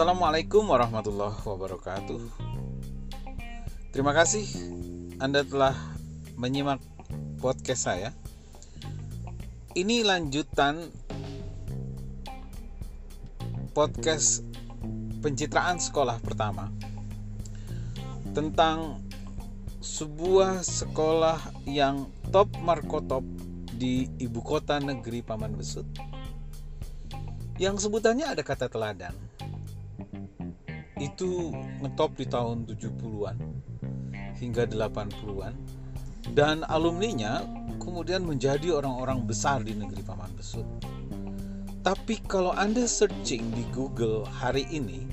Assalamualaikum warahmatullahi wabarakatuh. Terima kasih Anda telah menyimak podcast saya. Ini lanjutan podcast pencitraan sekolah pertama tentang sebuah sekolah yang top markotop di ibu kota negeri Paman Besut yang sebutannya ada kata teladan itu ngetop di tahun 70-an hingga 80-an dan alumninya kemudian menjadi orang-orang besar di negeri Paman Besut. Tapi kalau Anda searching di Google hari ini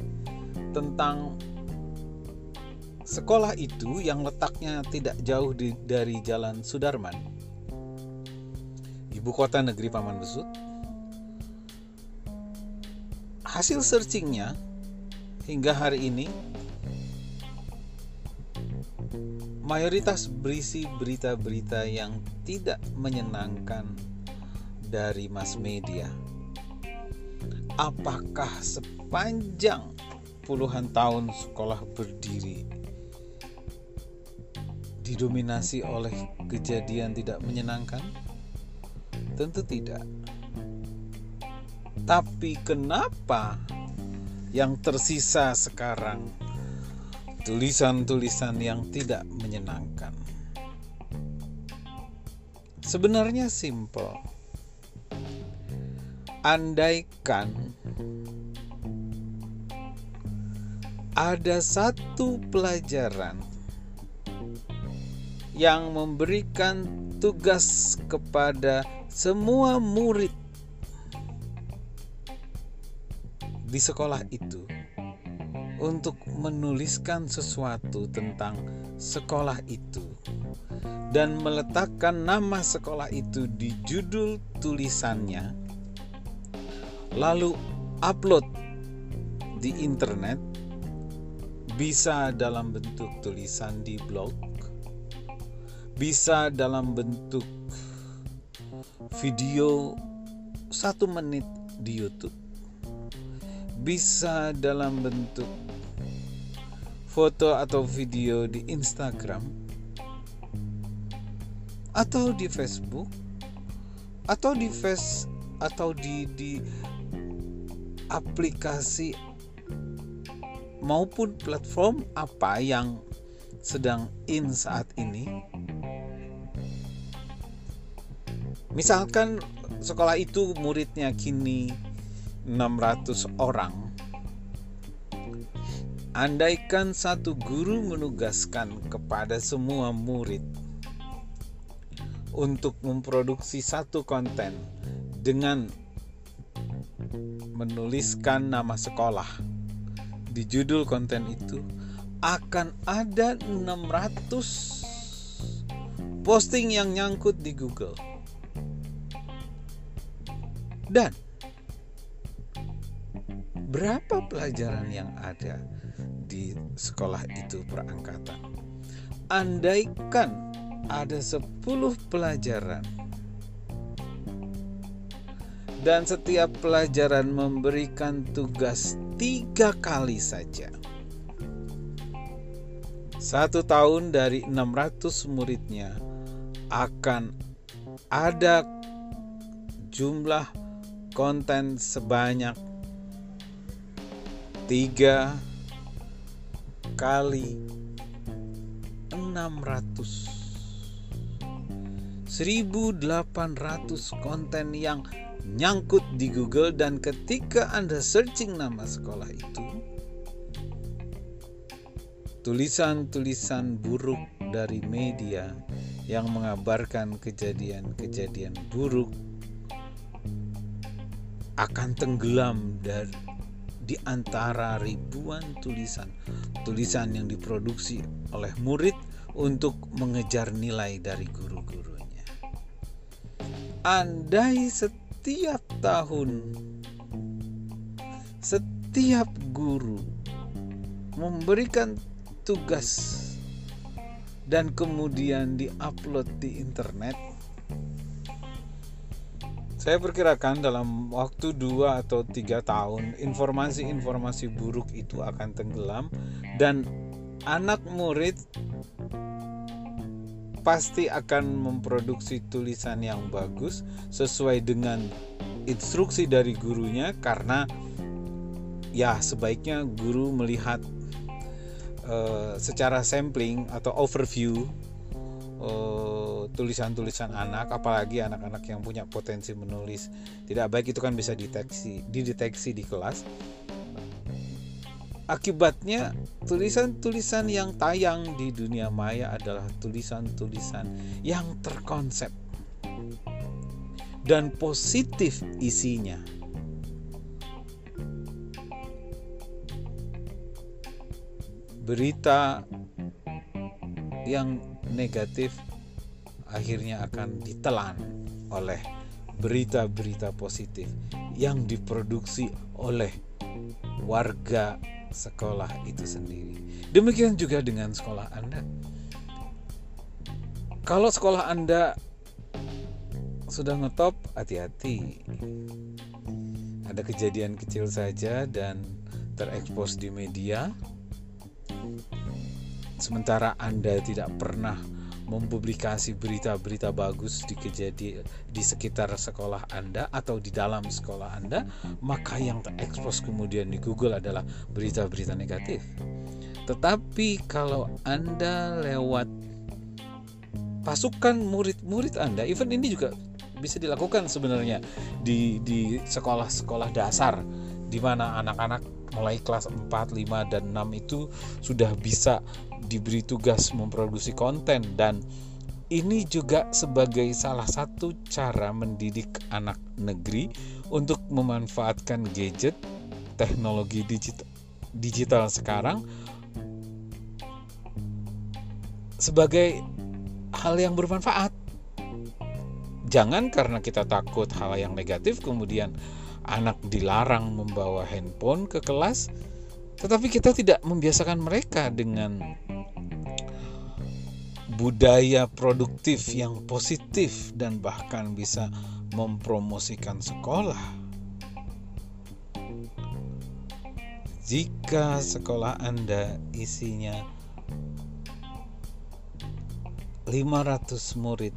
tentang sekolah itu yang letaknya tidak jauh di, dari Jalan Sudarman, ibu kota negeri Paman Besut, hasil searchingnya hingga hari ini mayoritas berisi berita-berita yang tidak menyenangkan dari mass media. Apakah sepanjang puluhan tahun sekolah berdiri didominasi oleh kejadian tidak menyenangkan? Tentu tidak. Tapi kenapa yang tersisa sekarang tulisan-tulisan yang tidak menyenangkan. Sebenarnya simple. Andaikan ada satu pelajaran yang memberikan tugas kepada semua murid di sekolah itu untuk menuliskan sesuatu tentang sekolah itu dan meletakkan nama sekolah itu di judul tulisannya, lalu upload di internet, bisa dalam bentuk tulisan di blog, bisa dalam bentuk video satu menit di YouTube bisa dalam bentuk foto atau video di Instagram atau di Facebook atau di face atau di di aplikasi maupun platform apa yang sedang in saat ini. Misalkan sekolah itu muridnya kini 600 orang. Andaikan satu guru menugaskan kepada semua murid untuk memproduksi satu konten dengan menuliskan nama sekolah di judul konten itu akan ada 600 posting yang nyangkut di Google. Dan berapa pelajaran yang ada di sekolah itu perangkatan. Andaikan ada 10 pelajaran dan setiap pelajaran memberikan tugas tiga kali saja. Satu tahun dari 600 muridnya akan ada jumlah konten sebanyak 3 kali 600 1800 konten yang nyangkut di Google dan ketika Anda searching nama sekolah itu tulisan-tulisan buruk dari media yang mengabarkan kejadian-kejadian buruk akan tenggelam dari di antara ribuan tulisan tulisan yang diproduksi oleh murid untuk mengejar nilai dari guru-gurunya. Andai setiap tahun setiap guru memberikan tugas dan kemudian diupload di internet Saya perkirakan dalam waktu dua atau tiga tahun informasi-informasi buruk itu akan tenggelam dan anak murid pasti akan memproduksi tulisan yang bagus sesuai dengan instruksi dari gurunya karena ya sebaiknya guru melihat uh, secara sampling atau overview tulisan tulisan-tulisan anak apalagi anak-anak yang punya potensi menulis. Tidak baik itu kan bisa deteksi dideteksi di kelas. Akibatnya, tulisan-tulisan yang tayang di dunia maya adalah tulisan-tulisan yang terkonsep. Dan positif isinya. Berita yang negatif akhirnya akan ditelan oleh berita-berita positif yang diproduksi oleh warga sekolah itu sendiri. Demikian juga dengan sekolah Anda. Kalau sekolah Anda sudah ngetop, hati-hati. Ada kejadian kecil saja dan terekspos di media. Sementara Anda tidak pernah mempublikasi berita-berita bagus di kejadian di sekitar sekolah Anda atau di dalam sekolah Anda, maka yang terekspos kemudian di Google adalah berita-berita negatif. Tetapi kalau Anda lewat pasukan murid-murid Anda, event ini juga bisa dilakukan sebenarnya di di sekolah-sekolah dasar di mana anak-anak mulai kelas 4, 5 dan 6 itu sudah bisa diberi tugas memproduksi konten dan ini juga sebagai salah satu cara mendidik anak negeri untuk memanfaatkan gadget teknologi digital, digital sekarang sebagai hal yang bermanfaat. Jangan karena kita takut hal yang negatif kemudian anak dilarang membawa handphone ke kelas, tetapi kita tidak membiasakan mereka dengan budaya produktif yang positif dan bahkan bisa mempromosikan sekolah. Jika sekolah Anda isinya 500 murid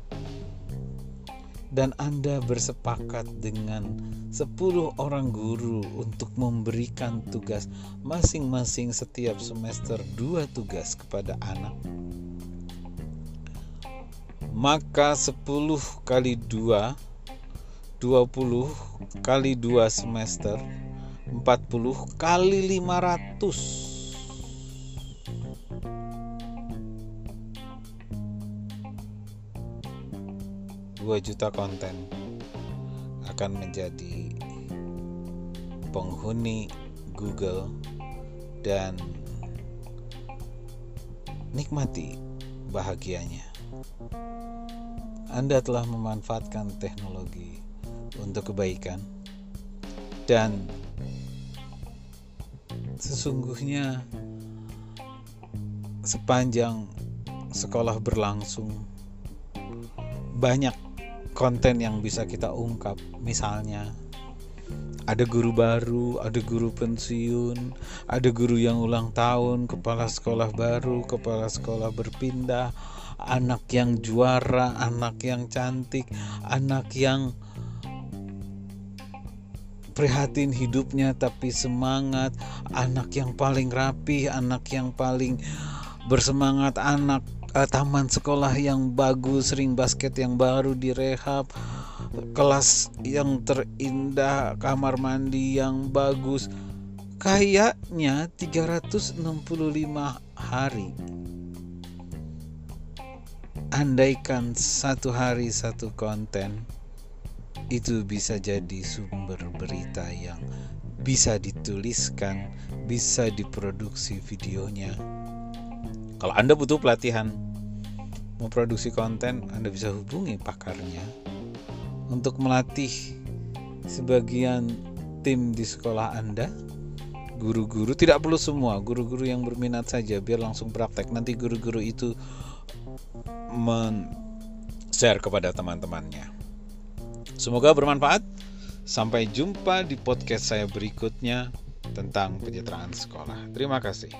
dan Anda bersepakat dengan 10 orang guru untuk memberikan tugas masing-masing setiap semester dua tugas kepada anak. Maka 10 kali 2 20 kali 2 semester 40 kali 500 2 juta konten akan menjadi penghuni Google dan nikmati bahagianya. Anda telah memanfaatkan teknologi untuk kebaikan, dan sesungguhnya sepanjang sekolah berlangsung, banyak konten yang bisa kita ungkap, misalnya ada guru baru, ada guru pensiun, ada guru yang ulang tahun, kepala sekolah baru, kepala sekolah berpindah, anak yang juara, anak yang cantik, anak yang prihatin hidupnya tapi semangat, anak yang paling rapi, anak yang paling bersemangat, anak uh, taman sekolah yang bagus, ring basket yang baru direhab, kelas yang terindah, kamar mandi yang bagus. Kayaknya 365 hari andaikan satu hari satu konten itu bisa jadi sumber berita yang bisa dituliskan, bisa diproduksi videonya. Kalau Anda butuh pelatihan memproduksi konten, Anda bisa hubungi pakarnya untuk melatih sebagian tim di sekolah Anda. Guru-guru tidak perlu semua, guru-guru yang berminat saja biar langsung praktek. Nanti guru-guru itu men-share kepada teman-temannya. Semoga bermanfaat. Sampai jumpa di podcast saya berikutnya tentang pencitraan sekolah. Terima kasih.